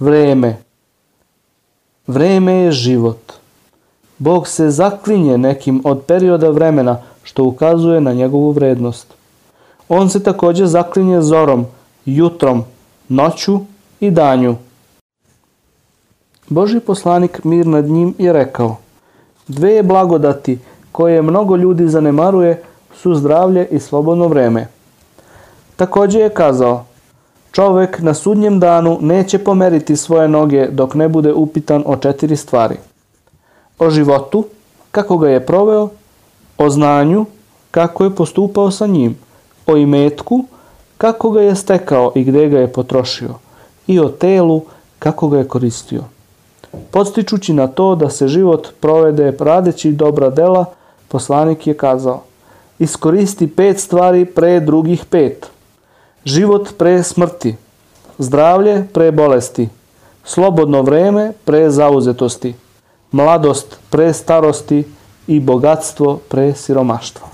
Vreme. Vreme je život. Bog se zaklinje nekim od perioda vremena što ukazuje na njegovu vrednost. On se takođe zaklinje zorom, jutrom, noću i danju. Boži poslanik mir nad njim je rekao Dve blagodati koje mnogo ljudi zanemaruje su zdravlje i slobodno vreme. Takođe je kazao Čovek na sudnjem danu neće pomeriti svoje noge dok ne bude upitan o četiri stvari. O životu, kako ga je proveo, o znanju, kako je postupao sa njim, o imetku, kako ga je stekao i gde ga je potrošio, i o telu, kako ga je koristio. Podstičući na to da se život provede radeći dobra dela, poslanik je kazao Iskoristi pet stvari pre drugih pet. Живот пре смрти, здравле пре болести, слободно време пре заузетости, младост пре старости и богатство пре сиромаштво.